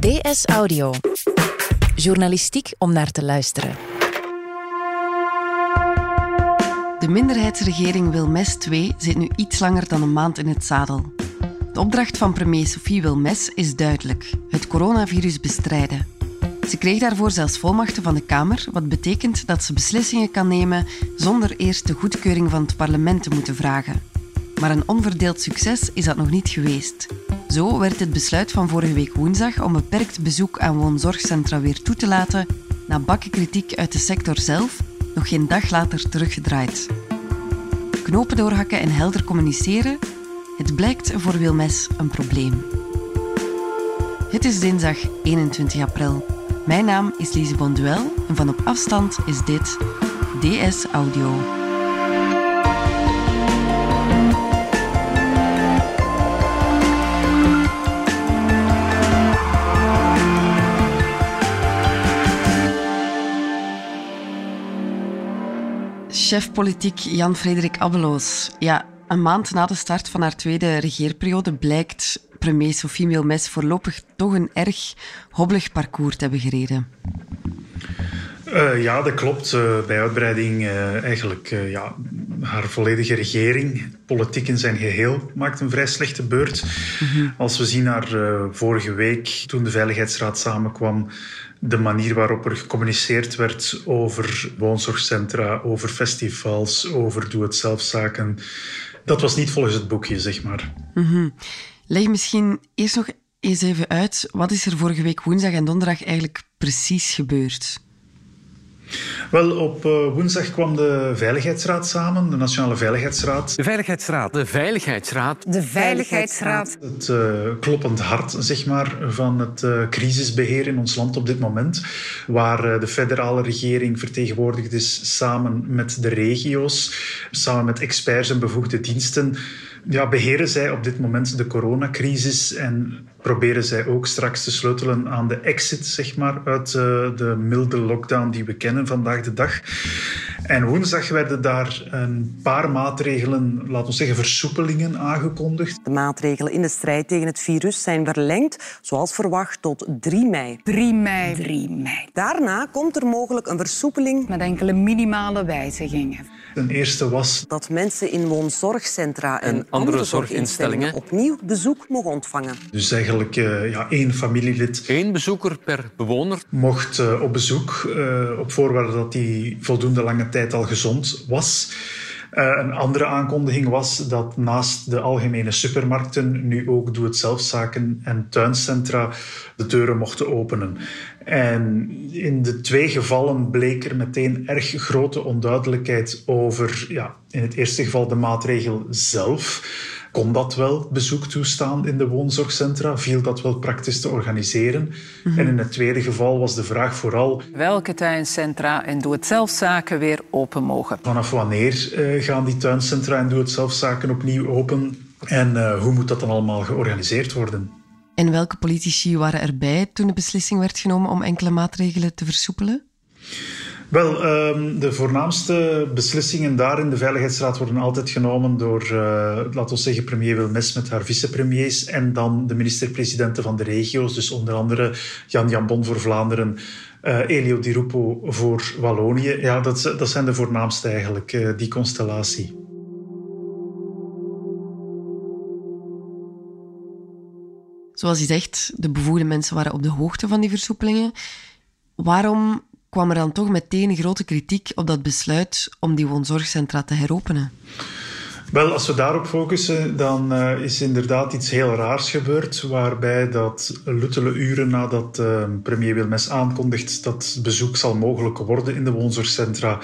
DS Audio. Journalistiek om naar te luisteren. De minderheidsregering Wilmes II zit nu iets langer dan een maand in het zadel. De opdracht van premier Sophie Wilmes is duidelijk: het coronavirus bestrijden. Ze kreeg daarvoor zelfs volmachten van de Kamer, wat betekent dat ze beslissingen kan nemen zonder eerst de goedkeuring van het parlement te moeten vragen. Maar een onverdeeld succes is dat nog niet geweest. Zo werd het besluit van vorige week woensdag om beperkt bezoek aan woonzorgcentra weer toe te laten, na bakkenkritiek uit de sector zelf, nog geen dag later teruggedraaid. Knopen doorhakken en helder communiceren, het blijkt voor Wilmes een probleem. Het is dinsdag 21 april. Mijn naam is Lise Bonduel en van op afstand is dit DS Audio. Chef politiek Jan-Frederik Abbeloos. Ja, een maand na de start van haar tweede regeerperiode blijkt premier Sophie Milmes voorlopig toch een erg hobbelig parcours te hebben gereden. Uh, ja, dat klopt. Uh, bij uitbreiding uh, eigenlijk ja, haar volledige regering, politiek in zijn geheel, maakt een vrij slechte beurt. Mm -hmm. Als we zien naar vorige week, toen de Veiligheidsraad samenkwam, de manier waarop er gecommuniceerd werd over woonzorgcentra, over festivals, over doe-het-zelfzaken. Dat was niet volgens het boekje, zeg maar. Mm -hmm. Leg misschien eerst nog eens even uit, wat is er vorige week woensdag en donderdag eigenlijk precies gebeurd? Wel, op uh, woensdag kwam de Veiligheidsraad samen, de Nationale Veiligheidsraad. De Veiligheidsraad. De Veiligheidsraad. De Veiligheidsraad. Het uh, kloppend hart, zeg maar, van het uh, crisisbeheer in ons land op dit moment. Waar de federale regering vertegenwoordigd is samen met de regio's, samen met experts en bevoegde diensten ja, beheren zij op dit moment de coronacrisis en proberen zij ook straks te sleutelen aan de exit zeg maar, uit uh, de milde lockdown die we kennen vandaag de dag. En woensdag werden daar een paar maatregelen, laten we zeggen versoepelingen, aangekondigd. De maatregelen in de strijd tegen het virus zijn verlengd, zoals verwacht, tot 3 mei. 3 mei. 3 mei. Daarna komt er mogelijk een versoepeling met enkele minimale wijzigingen. Een eerste was dat mensen in woonzorgcentra en, en andere zorginstellingen opnieuw bezoek mogen ontvangen. Dus eigenlijk uh, ja, één familielid. Eén bezoeker per bewoner. Mocht uh, op bezoek, uh, op voorwaarde dat hij voldoende lange tijd al gezond was. Uh, een andere aankondiging was dat naast de algemene supermarkten nu ook doe-het-zelfzaken en tuincentra de deuren mochten openen. En in de twee gevallen bleek er meteen erg grote onduidelijkheid over, ja, in het eerste geval de maatregel zelf. Kon dat wel bezoek toestaan in de woonzorgcentra? Viel dat wel praktisch te organiseren? Mm -hmm. En in het tweede geval was de vraag vooral... Welke tuincentra en doe-het-zelfzaken weer open mogen? Vanaf wanneer uh, gaan die tuincentra en doe-het-zelfzaken opnieuw open? En uh, hoe moet dat dan allemaal georganiseerd worden? En welke politici waren erbij toen de beslissing werd genomen om enkele maatregelen te versoepelen? Wel, um, de voornaamste beslissingen daar in de Veiligheidsraad worden altijd genomen door, uh, laten we zeggen, premier Wilmes met haar vicepremiers en dan de minister-presidenten van de regio's, dus onder andere Jan Jambon voor Vlaanderen, uh, Elio Di Rupo voor Wallonië. Ja, dat, dat zijn de voornaamste eigenlijk, uh, die constellatie. Zoals je zegt, de bevoegde mensen waren op de hoogte van die versoepelingen. Waarom kwam er dan toch meteen grote kritiek op dat besluit om die woonzorgcentra te heropenen? Wel, als we daarop focussen, dan uh, is inderdaad iets heel raars gebeurd, waarbij dat luttele uren nadat uh, premier Wilmes aankondigt dat bezoek zal mogelijk worden in de woonzorgcentra,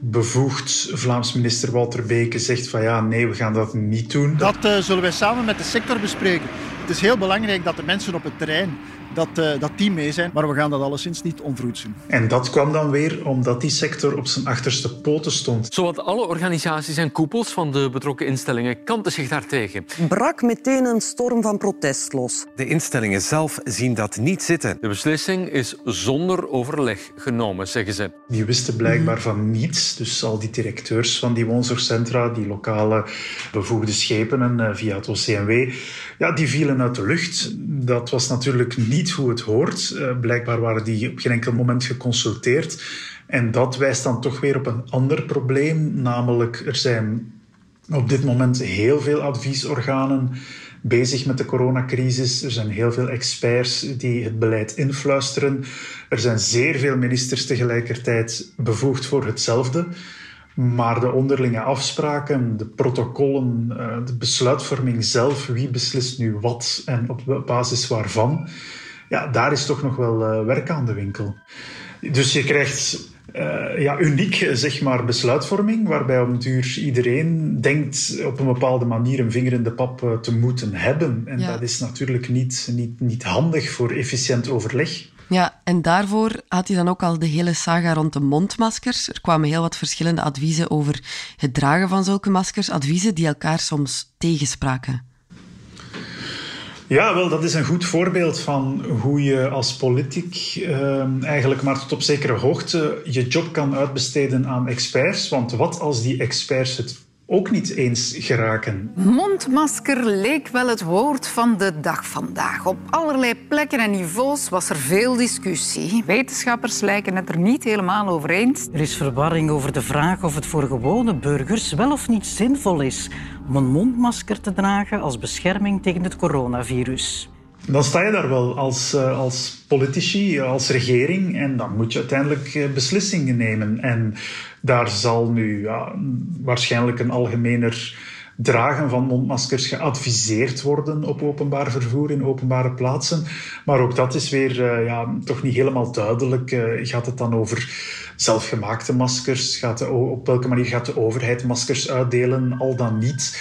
bevoegd Vlaams minister Walter Beke zegt van ja, nee, we gaan dat niet doen. Dat uh, zullen wij samen met de sector bespreken. Het is heel belangrijk dat de mensen op het terrein dat, uh, dat die mee zijn. Maar we gaan dat alleszins niet onvroed doen. En dat kwam dan weer omdat die sector op zijn achterste poten stond. Zowat alle organisaties en koepels van de betrokken instellingen kanten zich daartegen. Brak meteen een storm van protest los. De instellingen zelf zien dat niet zitten. De beslissing is zonder overleg genomen, zeggen ze. Die wisten blijkbaar van niets. Dus al die directeurs van die woonzorgcentra, die lokale bevoegde schepenen uh, via het OCMW, ja, die vielen uit de lucht. Dat was natuurlijk niet hoe het hoort. Uh, blijkbaar waren die op geen enkel moment geconsulteerd. En dat wijst dan toch weer op een ander probleem, namelijk er zijn op dit moment heel veel adviesorganen bezig met de coronacrisis. Er zijn heel veel experts die het beleid influisteren. Er zijn zeer veel ministers tegelijkertijd bevoegd voor hetzelfde. Maar de onderlinge afspraken, de protocollen, eh, de besluitvorming zelf, wie beslist nu wat en op basis waarvan, ja, daar is toch nog wel eh, werk aan de winkel. Dus je krijgt uh, ja, uniek zeg maar, besluitvorming, waarbij op duur iedereen denkt op een bepaalde manier een vinger in de pap te moeten hebben. En dat is natuurlijk niet, niet, niet handig voor efficiënt overleg. Ja, en daarvoor had hij dan ook al de hele saga rond de mondmaskers. Er kwamen heel wat verschillende adviezen over het dragen van zulke maskers, adviezen die elkaar soms tegenspraken. Ja, wel, dat is een goed voorbeeld van hoe je als politiek eh, eigenlijk maar tot op zekere hoogte je job kan uitbesteden aan experts. Want wat als die experts het ook niet eens geraken. Mondmasker leek wel het woord van de dag vandaag. Op allerlei plekken en niveaus was er veel discussie. Wetenschappers lijken het er niet helemaal over eens. Er is verwarring over de vraag of het voor gewone burgers wel of niet zinvol is om een mondmasker te dragen als bescherming tegen het coronavirus. Dan sta je daar wel als, eh, als politici, als regering en dan moet je uiteindelijk eh, beslissingen nemen. En daar zal nu ja, waarschijnlijk een algemener dragen van mondmaskers geadviseerd worden op openbaar vervoer in openbare plaatsen. Maar ook dat is weer uh, ja, toch niet helemaal duidelijk. Gaat het dan over zelfgemaakte maskers? Gaat op welke manier gaat de overheid maskers uitdelen, al dan niet?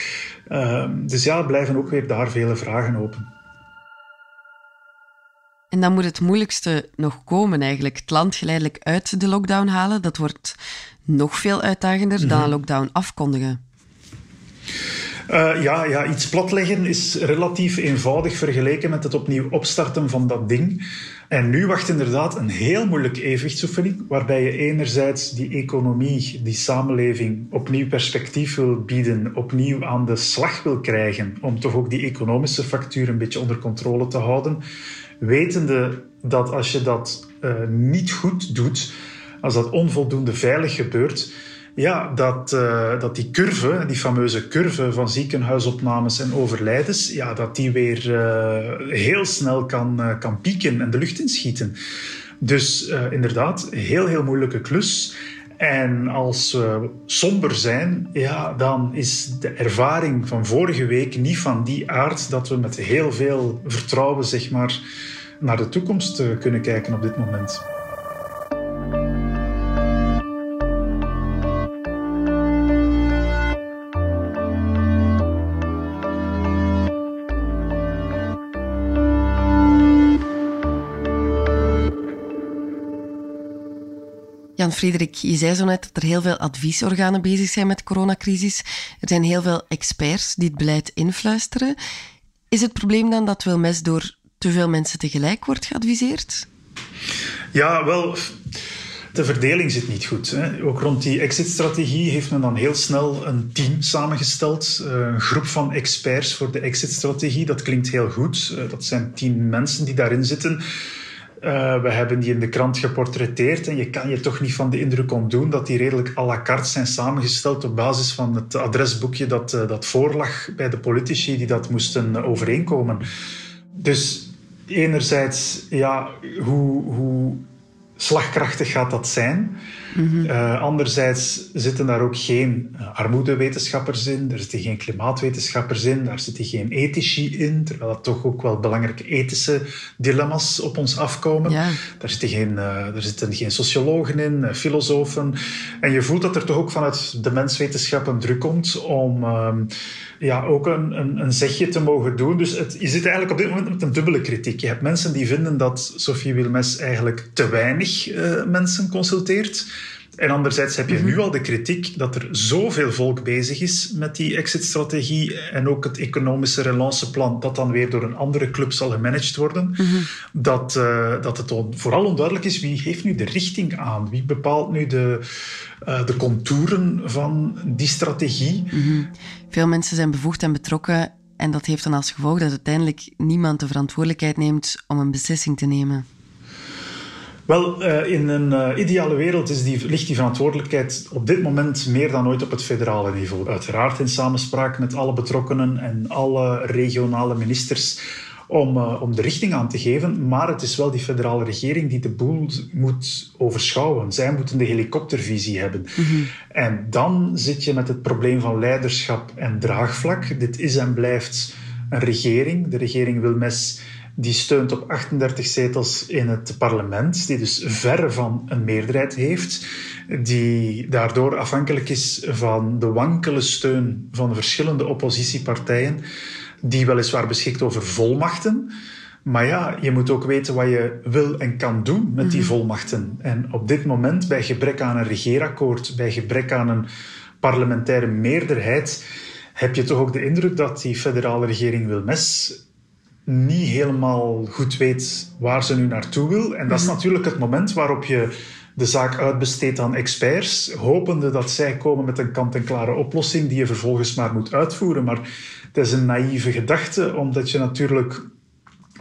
Uh, dus ja, blijven ook weer daar vele vragen open. En dan moet het moeilijkste nog komen eigenlijk. Het land geleidelijk uit de lockdown halen. Dat wordt nog veel uitdagender dan mhm. een lockdown afkondigen. Uh, ja, ja, iets platleggen is relatief eenvoudig vergeleken met het opnieuw opstarten van dat ding. En nu wacht inderdaad een heel moeilijke evenwichtsoefening, waarbij je enerzijds die economie, die samenleving opnieuw perspectief wil bieden, opnieuw aan de slag wil krijgen, om toch ook die economische factuur een beetje onder controle te houden wetende dat als je dat uh, niet goed doet, als dat onvoldoende veilig gebeurt, ja, dat, uh, dat die curve, die fameuze curve van ziekenhuisopnames en overlijdens, ja, dat die weer uh, heel snel kan, kan pieken en de lucht inschieten. Dus inderdaad, heel, heel moeilijke klus. En als we somber zijn, ja, dan is de ervaring van vorige week niet van die aard dat we met heel veel vertrouwen zeg maar, naar de toekomst eh, kunnen kijken op dit moment. Jan-Frederik, je zei zo net dat er heel veel adviesorganen bezig zijn met de coronacrisis. Er zijn heel veel experts die het beleid influisteren. Is het probleem dan dat Wilmes door te veel mensen tegelijk wordt geadviseerd? Ja, wel. De verdeling zit niet goed. Hè. Ook rond die exit-strategie heeft men dan heel snel een team samengesteld. Een groep van experts voor de exit-strategie. Dat klinkt heel goed. Eh, dat zijn tien mensen die daarin zitten. Uh, we hebben die in de krant geportretteerd en je kan je toch niet van de indruk ontdoen dat die redelijk à la carte zijn samengesteld op basis van het adresboekje dat, uh, dat voorlag bij de politici die dat moesten overeenkomen. Dus enerzijds, ja, hoe, hoe slagkrachtig gaat dat zijn? Mm anderzijds zitten daar ook geen uh, armoedewetenschappers in, er zitten geen klimaatwetenschappers in, daar zitten geen ethici in, terwijl dat toch ook wel belangrijke ethische dilemma's op ons afkomen. Ja. Daar, zitten geen, uh, zitten geen sociologen in, filosofen. En je voelt dat er toch ook vanuit de menswetenschappen druk komt om ehm, ja, ook een, een, een, zegje te mogen doen. Dus het, je zit eigenlijk op dit moment met een dubbele kritiek. Je hebt mensen die vinden dat Sophie Wilmes eigenlijk te weinig uh, mensen consulteert. En anderzijds heb je mhm. nu al de kritiek dat er zoveel volk bezig is met die exit-strategie en ook het economische relanceplan, dat dan weer door een andere club zal gemanaged worden, mhm. dat, uh, dat het vooral onduidelijk is wie heeft nu de richting aan, wie bepaalt nu de, uh, de contouren van die strategie. Mm Veel mensen zijn bevoegd en betrokken En dat heeft dan als gevolg dat uiteindelijk niemand de verantwoordelijkheid neemt om een beslissing te nemen. Wel, uh, in een uh, ideale wereld is die, ligt die verantwoordelijkheid op dit moment meer dan ooit op het federale niveau. Uiteraard in samenspraak met alle betrokkenen en alle regionale ministers om, uh, om de richting aan te geven. Maar het is wel die federale regering die de boel moet overschouwen. Zij moeten de helikoptervisie hebben. Mm -hmm. En dan zit je met het probleem van leiderschap en draagvlak. Dit is en blijft een regering. De regering Wilmes die steunt op 38 zetels in het parlement, die dus verre van een meerderheid heeft, die daardoor afhankelijk is van de wankele steun van verschillende oppositiepartijen, die weliswaar beschikt over volmachten. Maar ja, je moet ook weten wat je wil en kan doen met die volmachten. En op dit moment, bij gebrek aan een regeerakkoord, bij gebrek aan een parlementaire meerderheid, heb je toch ook de indruk dat die federale regering Wilmes niet helemaal goed weet waar ze nu naartoe wil. En dat is natuurlijk het moment waarop je de zaak uitbesteedt aan experts, hopende dat zij komen met een kant-en-klare oplossing die je vervolgens maar moet uitvoeren. Maar het is een naïeve gedachte, omdat je natuurlijk,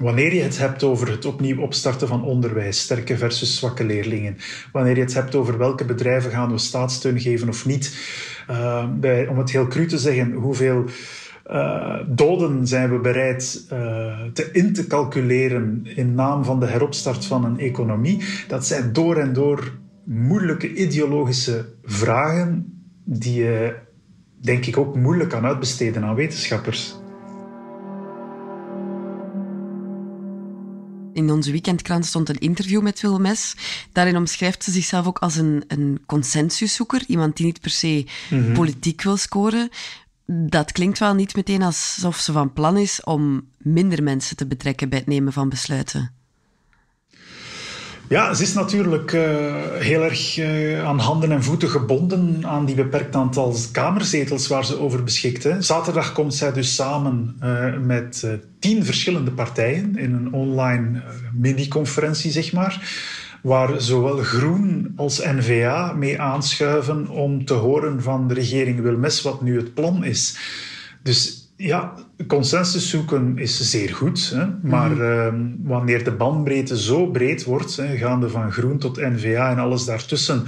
wanneer je het hebt over het opnieuw opstarten van onderwijs, sterke versus zwakke leerlingen, wanneer je het hebt over welke bedrijven gaan we staatssteun geven of niet, uh, bij, om het heel cru te zeggen, hoeveel uh, doden zijn we bereid uh, te in te calculeren in naam van de heropstart van een economie. Dat zijn door en door moeilijke ideologische vragen die je, denk ik, ook moeilijk kan uitbesteden aan wetenschappers. In onze weekendkrant stond een interview met Wilmes. Daarin omschrijft ze zichzelf ook als een, een consensuszoeker. Iemand die niet per se mm -hmm. politiek wil scoren, dat klinkt wel niet meteen alsof ze van plan is om minder mensen te betrekken bij het nemen van besluiten. Ja, ze is natuurlijk uh, heel erg uh, aan handen en voeten gebonden aan die beperkt aantal kamerzetels waar ze over beschikt. Zaterdag komt zij dus samen uh, met tien verschillende partijen in een online mini-conferentie, zeg maar waar zowel Groen als N-VA mee aanschuiven om te horen van de regering Wilmes wat nu het plan is. Dus ja, consensus zoeken is zeer goed. Hè? Maar mm -hmm. uh, wanneer de bandbreedte zo breed wordt, hè, gaande van Groen tot N-VA en alles daartussen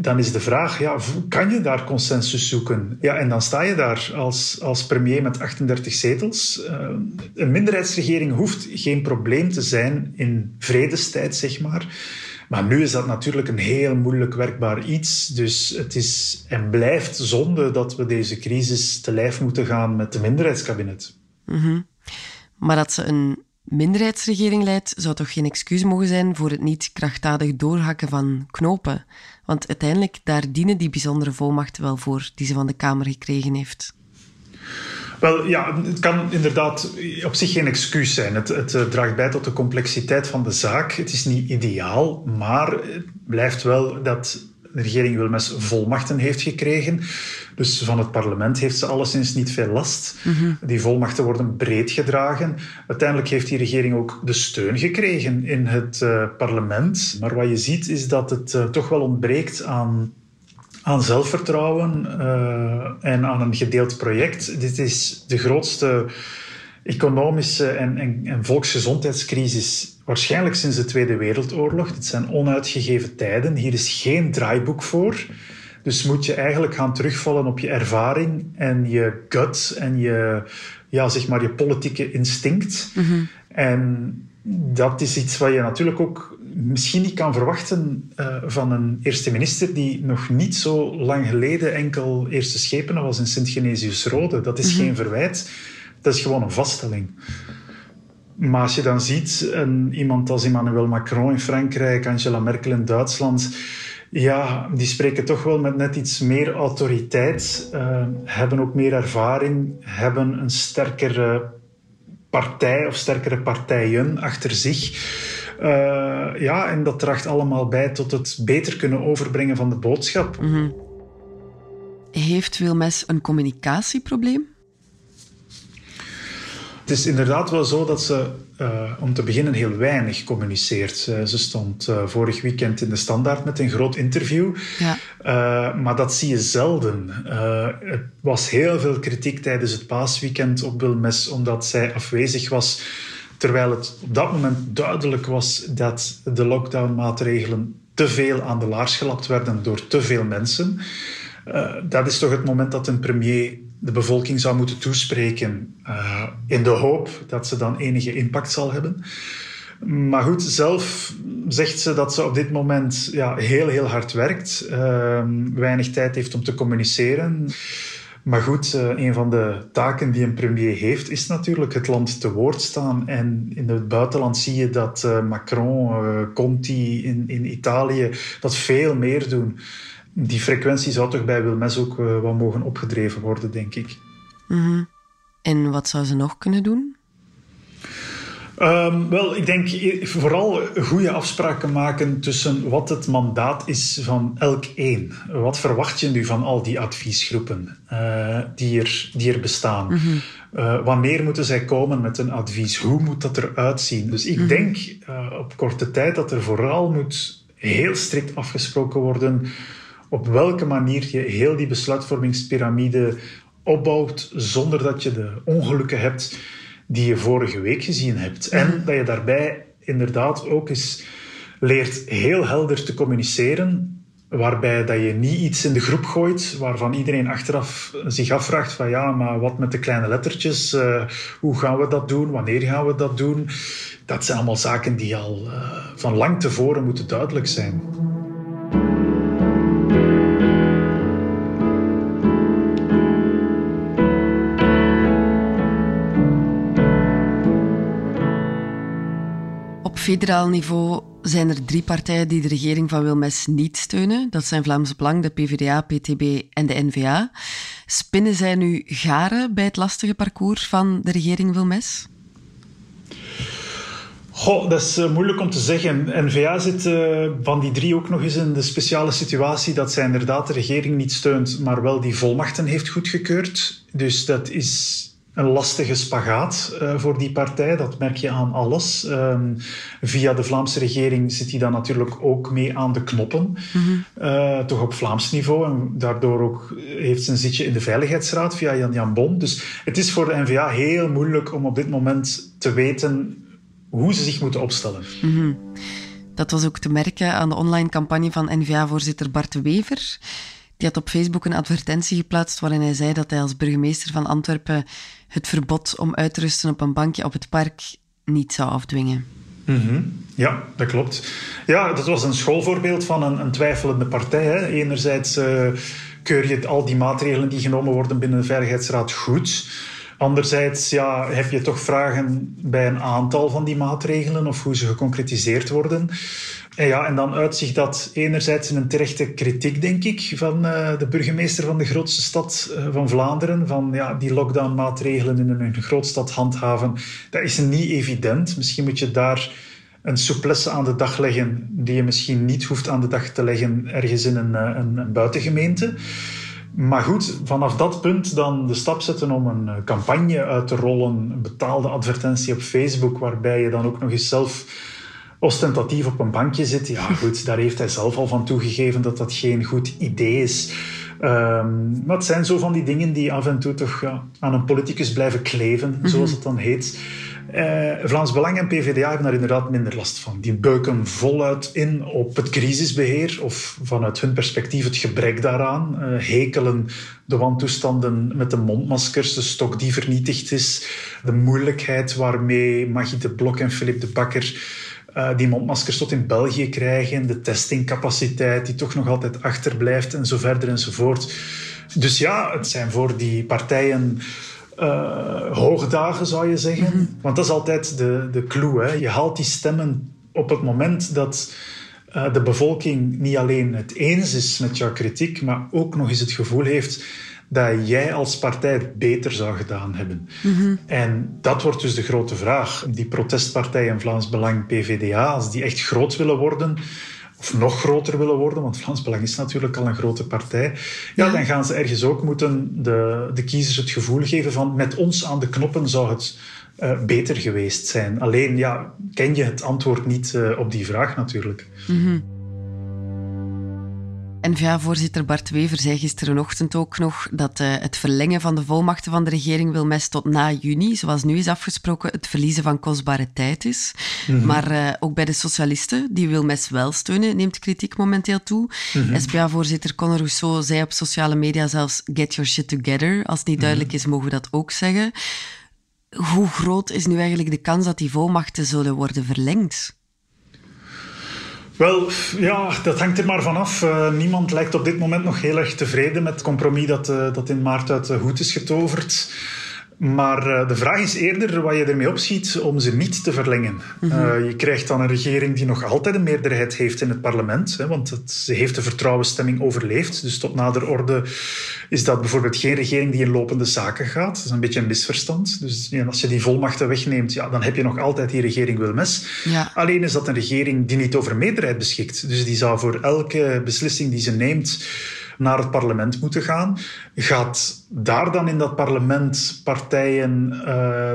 dan is de vraag, ja, kan je daar consensus zoeken? Ja, en dan sta je daar als, als premier met 38 zetels. Uh, een minderheidsregering hoeft geen probleem te zijn in vredestijd, zeg maar. Maar nu is dat natuurlijk een heel moeilijk werkbaar iets. Dus het is en blijft zonde dat we deze crisis te lijf moeten gaan met de minderheidskabinet. -hmm. Maar dat ze een minderheidsregering leidt, zou toch geen excuus mogen zijn voor het niet krachtdadig doorhakken van knopen? Want uiteindelijk, daar dienen die bijzondere volmachten wel voor die ze van de Kamer gekregen heeft. Wel ja, het kan inderdaad op zich geen excuus zijn. Het, het, eh, draagt bij tot de complexiteit van de zaak. Het is niet ideaal, maar het blijft wel dat de regering Wilmes volmachten heeft gekregen. Dus van het parlement heeft ze alleszins niet veel last. Mm -hmm. Die volmachten worden breed gedragen. Uiteindelijk heeft die regering ook de steun gekregen in het uh, parlement. Maar wat je ziet is dat het uh, toch wel ontbreekt aan aan zelfvertrouwen uh, en aan een gedeeld project. Dit is de grootste economische en, en, en, volksgezondheidscrisis waarschijnlijk sinds de Tweede Wereldoorlog. Dit zijn onuitgegeven tijden. Hier is geen draaiboek voor. Dus moet je eigenlijk gaan terugvallen op je ervaring en je gut en je, ja, zeg maar, je politieke instinct. Mm -hmm. En dat is iets wat je natuurlijk ook misschien niet kan verwachten uh, van een eerste minister die nog niet zo lang geleden enkel eerste schepenen was in Sint-Genesius-Rode. Dat is mm -hmm. geen verwijt, dat is gewoon een vaststelling. Maar als je dan ziet een, iemand als Emmanuel Macron in Frankrijk, Angela Merkel in Duitsland, ja, die spreken toch wel met net iets meer autoriteit, uh, hebben ook meer ervaring, hebben een sterkere partij of sterkere partijen achter zich. Uh, ja, en dat draagt allemaal bij tot het beter kunnen overbrengen van de boodschap. -hmm. Heeft Wilmes een communicatieprobleem? Het is inderdaad wel zo dat ze uh, om te beginnen heel weinig communiceert. Uh, ze stond uh, vorig weekend in de Standaard met een groot interview. Ja. maar dat zie je zelden. het was heel veel kritiek tijdens het paasweekend op Wilmes omdat zij afwezig was. Terwijl het op dat moment duidelijk was dat de lockdownmaatregelen te veel aan de laars gelapt werden door te veel mensen. dat is toch het moment dat een premier de bevolking zou moeten toespreken uh, in de hoop dat ze dan enige impact zal hebben. Maar goed, zelf zegt ze dat ze op dit moment ja, heel, heel hard werkt. Uh, weinig tijd heeft om te communiceren. Maar goed, uh, een van de taken die een premier heeft, is natuurlijk het land te woord staan. En in het buitenland zie je dat uh, Macron, Conti in, in Italië dat veel meer doen die frequentie zou toch bij Wilmes ook uh, wel mogen opgedreven worden, denk ik. Mhm. En wat zou ze nog kunnen doen? Um, wel, ik denk vooral goede afspraken maken tussen wat het mandaat is van elk één. Wat verwacht je nu van al die adviesgroepen uh, die, er, die er bestaan? Mm -hmm. uh, wanneer moeten zij komen met een advies? Hoe moet dat eruit zien? Dus ik mm -hmm. denk op korte tijd dat er vooral moet heel strikt afgesproken worden op welke manier je heel die besluitvormingspyramide opbouwt zonder dat je de ongelukken hebt die je vorige week gezien hebt. En dat je daarbij inderdaad ook eens leert heel helder te communiceren, waarbij dat je niet iets in de groep gooit waarvan iedereen achteraf zich afvraagt van ja, maar wat met de kleine lettertjes, uh, hoe gaan we dat doen, wanneer gaan we dat doen? Dat zijn allemaal zaken die al uh, van lang tevoren moeten duidelijk zijn. Federaal niveau zijn er drie partijen die de regering van Wilmes niet steunen. Dat zijn Vlaams Belang, de PvdA, PTB en de N-VA. Spinnen zij nu garen bij het lastige parcours van de regering Wilmes? Goh, dat is uh, moeilijk om te zeggen. N-VA zit uh, van die drie ook nog eens in de speciale situatie dat zij inderdaad de regering niet steunt, maar wel die volmachten heeft goedgekeurd. Dus dat is een lastige spagaat uh, voor die partij. Dat merk je aan alles. Um, via de Vlaamse regering zit hij dan natuurlijk ook mee aan de knoppen. Mm -hmm. uh, toch op Vlaams niveau. En daardoor ook heeft een zitje in de Veiligheidsraad via Jan Jan Bon. Dus het is voor de NVA heel moeilijk om op dit moment te weten hoe ze zich moeten opstellen. Mm -hmm. Dat was ook te merken aan de online campagne van NVA-voorzitter Bart Wever. Die had op Facebook een advertentie geplaatst waarin hij zei dat hij als burgemeester van Antwerpen het verbod om uit te rusten op een bankje op het park niet zou afdwingen. Mm. Ja, dat klopt. Ja, dat was een schoolvoorbeeld van een, een twijfelende partij. Hè. Enerzijds uh, keur je al die maatregelen die genomen worden binnen de Veiligheidsraad goed. Anderzijds ja, heb je toch vragen bij een aantal van die maatregelen of hoe ze geconcretiseerd worden. Ja, en dan uitzicht dat enerzijds in een terechte kritiek, denk ik, van uh, de burgemeester van de grootste stad uh, van Vlaanderen. Van ja, die lockdownmaatregelen in een grootstad handhaven. Dat is niet evident. Misschien moet je daar een souplesse aan de dag leggen die je misschien niet hoeft aan de dag te leggen ergens in een, eh, een buitengemeente. Maar goed, vanaf dat punt dan de stap zetten om een campagne uit te rollen, een betaalde advertentie op Facebook, waarbij je dan ook nog eens zelf ostentatief op een bankje zit. Ja, goed, daar heeft hij zelf al van toegegeven dat dat geen goed idee is. Um, maar het zijn zo van die dingen die af en toe toch ja, aan een politicus blijven kleven, mhm. zoals het dan heet. Uh, Vlaams Belang en PvdA hebben daar inderdaad minder last van. Die beuken voluit in op het crisisbeheer of vanuit hun perspectief het gebrek daaraan. Uh, hekelen de wantoestanden met de mondmaskers, de stok die vernietigd is, de moeilijkheid waarmee Maggie de Blok en Philip de Bakker uh, die mondmaskers tot in België krijgen, de testingcapaciteit die toch nog altijd achterblijft en zo verder enzovoort. Dus ja, het zijn voor die partijen uh, hoogdagen, zou je zeggen. Mhm. Want dat is altijd de, de clue. Hè. Je haalt die stemmen op het moment dat uh, de bevolking niet alleen het eens is met jouw kritiek, maar ook nog eens het gevoel heeft dat jij als partij het beter zou gedaan hebben. Mm En dat wordt dus de grote vraag. Die protestpartijen Vlaams Belang, PVDA, als die echt groot willen worden, of nog groter willen worden, want Vlaams Belang is natuurlijk al een grote partij, ja, dan gaan ze ergens ook moeten de, de kiezers het gevoel geven van met ons aan de knoppen zou het uh, beter geweest zijn. Alleen ja, ken je het antwoord niet uh, op die vraag natuurlijk. Mm -hmm. N-VA-voorzitter Bart Wever zei gisterenochtend ook nog dat uh, het verlengen van de volmachten van de regering Wilmes tot na juni, zoals nu is afgesproken, het verliezen van kostbare tijd is. Mm -hmm. Maar uh, ook bij de socialisten, die Wilmes wel steunen, neemt kritiek momenteel toe. Mm -hmm. SPA-voorzitter Conor Rousseau zei op sociale media zelfs get your shit together. Als het niet duidelijk is, mogen we dat ook zeggen. Hoe groot is nu eigenlijk de kans dat die volmachten zullen worden verlengd? Wel, ja, dat hangt er maar vanaf. Uh, niemand lijkt op dit moment nog heel erg tevreden met het compromis dat, uh, dat in maart uit de hoed is getoverd. Maar uh, de vraag is eerder wat je ermee opschiet om ze niet te verlengen. Mm -hmm. uh, je krijgt dan een regering die nog altijd een meerderheid heeft in het parlement. Hè, want het, ze heeft de vertrouwensstemming overleefd. Dus tot nader orde is dat bijvoorbeeld geen regering die in lopende zaken gaat. Dat is een beetje een misverstand. Dus ja, als je die volmachten wegneemt, ja, dan heb je nog altijd die regering Wilmes. Ja. Alleen is dat een regering die niet over meerderheid beschikt. Dus die zou voor elke beslissing die ze neemt naar het parlement moeten gaan. Gaat daar dan in dat parlement partijen uh,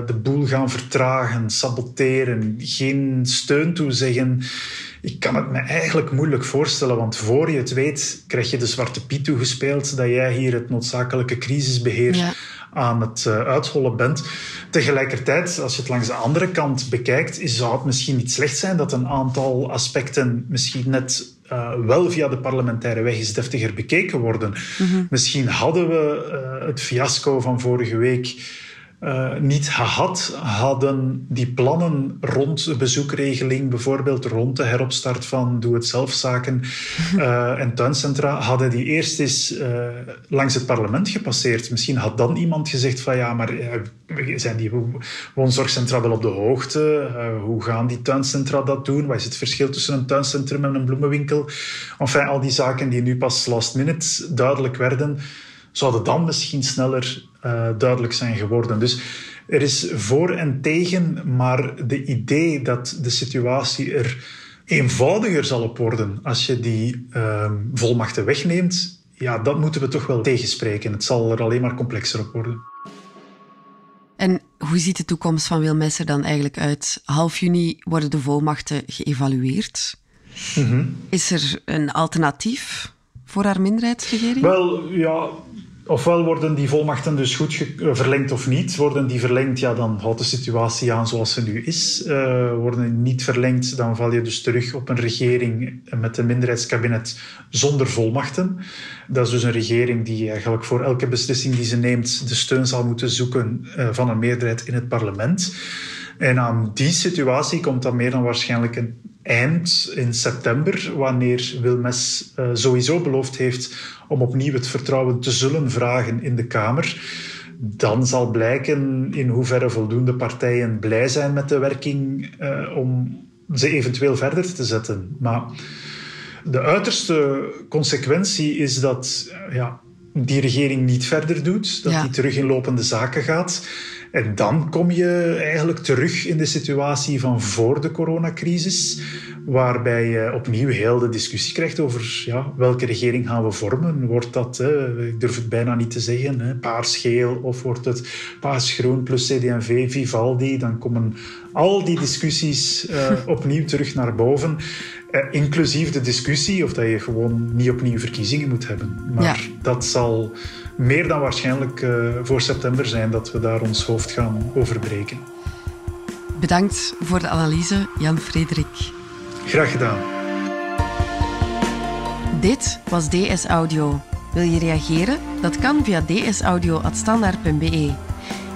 de boel gaan vertragen, saboteren, geen steun toezeggen? Ik kan het me eigenlijk moeilijk voorstellen, want voor je het weet krijg je de zwarte piet toegespeeld dat jij hier het noodzakelijke crisisbeheer. Aan het uh, uithollen bent. Tegelijkertijd, als je het langs de andere kant bekijkt, zou het misschien niet slecht zijn dat een aantal aspecten misschien net uh, wel via de parlementaire weg eens deftiger bekeken worden. Mm -hmm. Misschien hadden we uh, het fiasco van vorige week uh, niet gehad, hadden die plannen rond de bezoekregeling, bijvoorbeeld rond de heropstart van doe-het-zelf-zaken uh, en tuincentra, hadden die eerst eens uh, langs het parlement gepasseerd. Misschien had dan iemand gezegd van ja, maar zijn die woonzorgcentra wel op de hoogte? hoe gaan die tuincentra dat doen? Wat is het verschil tussen een tuincentrum en een bloemenwinkel? Enfin, al die zaken die nu pas last minute duidelijk werden, zouden dan misschien sneller uh, duidelijk zijn geworden. Dus er is voor en tegen, maar de idee dat de situatie er eenvoudiger zal op worden als je die uh, volmachten wegneemt, ja, dat moeten we toch wel tegenspreken. Het zal er alleen maar complexer op worden. En hoe ziet de toekomst van Wilmes er dan eigenlijk uit? Half juni worden de volmachten geëvalueerd. Mm -hmm. Is er een alternatief voor haar minderheidsregering? Wel, ja, ofwel worden die volmachten dus goed verlengd of niet. Worden die verlengd, ja, dan houdt de situatie aan zoals ze nu is. Uh, worden niet verlengd, dan val je dus terug op een regering met een minderheidskabinet zonder volmachten. Dat is dus een regering die eigenlijk voor elke beslissing die ze neemt de steun zal moeten zoeken uh, van een meerderheid in het parlement. En aan die situatie komt dan meer dan waarschijnlijk een eind in september, wanneer Wilmes uh, sowieso beloofd heeft om opnieuw het vertrouwen te zullen vragen in de Kamer. Dan zal blijken in hoeverre voldoende partijen blij zijn met de werking uh, om ze eventueel verder te zetten. Maar de uiterste consequentie is dat ja, die regering niet verder doet, dat ja. die terug in lopende zaken gaat. En dan kom je eigenlijk terug in de situatie van voor de coronacrisis, waarbij je opnieuw heel de discussie krijgt over ja, welke regering gaan we vormen. Wordt dat, hè, ik durf het bijna niet te zeggen, hè, paars-geel of wordt het paars-groen plus CD&V, Vivaldi? Dan komen al die discussies uh, opnieuw terug naar boven. Uh, inclusief de discussie of dat je gewoon niet opnieuw verkiezingen moet hebben. Maar ja. dat zal meer dan waarschijnlijk uh, voor september zijn dat we daar ons hoofd gaan overbreken. Bedankt voor de analyse, Jan-Frederik. Graag gedaan. Dit was DS Audio. Wil je reageren? Dat kan via dsaudio.standaard.be.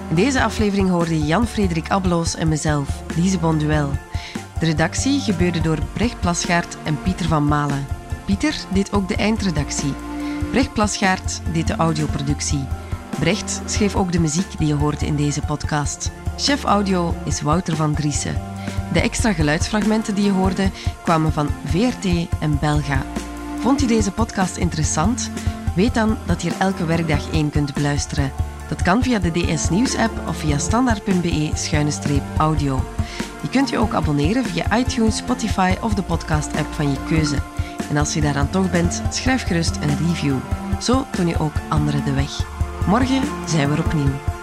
In deze aflevering hoorde je Jan-Frederik Abbeloos en mezelf, Lise Bonduel. De redactie gebeurde door Brecht Plasgaard en Pieter van Malen. Pieter deed ook de eindredactie. Brecht Plasgaard deed de audioproductie. Brecht schreef ook de muziek die je hoort in deze podcast. Chef audio is Wouter van Driessen. De extra geluidsfragmenten die je hoorde kwamen van VRT en Belga. Vond je deze podcast interessant? Weet dan dat je er elke werkdag één kunt beluisteren. Dat kan via de DS Nieuws app of via standaard.be-audio. Je kunt je ook abonneren via iTunes, Spotify of de podcast app van je keuze. En als je daaraan toch bent, schrijf gerust een review. Zo toon je ook anderen de weg. Morgen zijn we er opnieuw.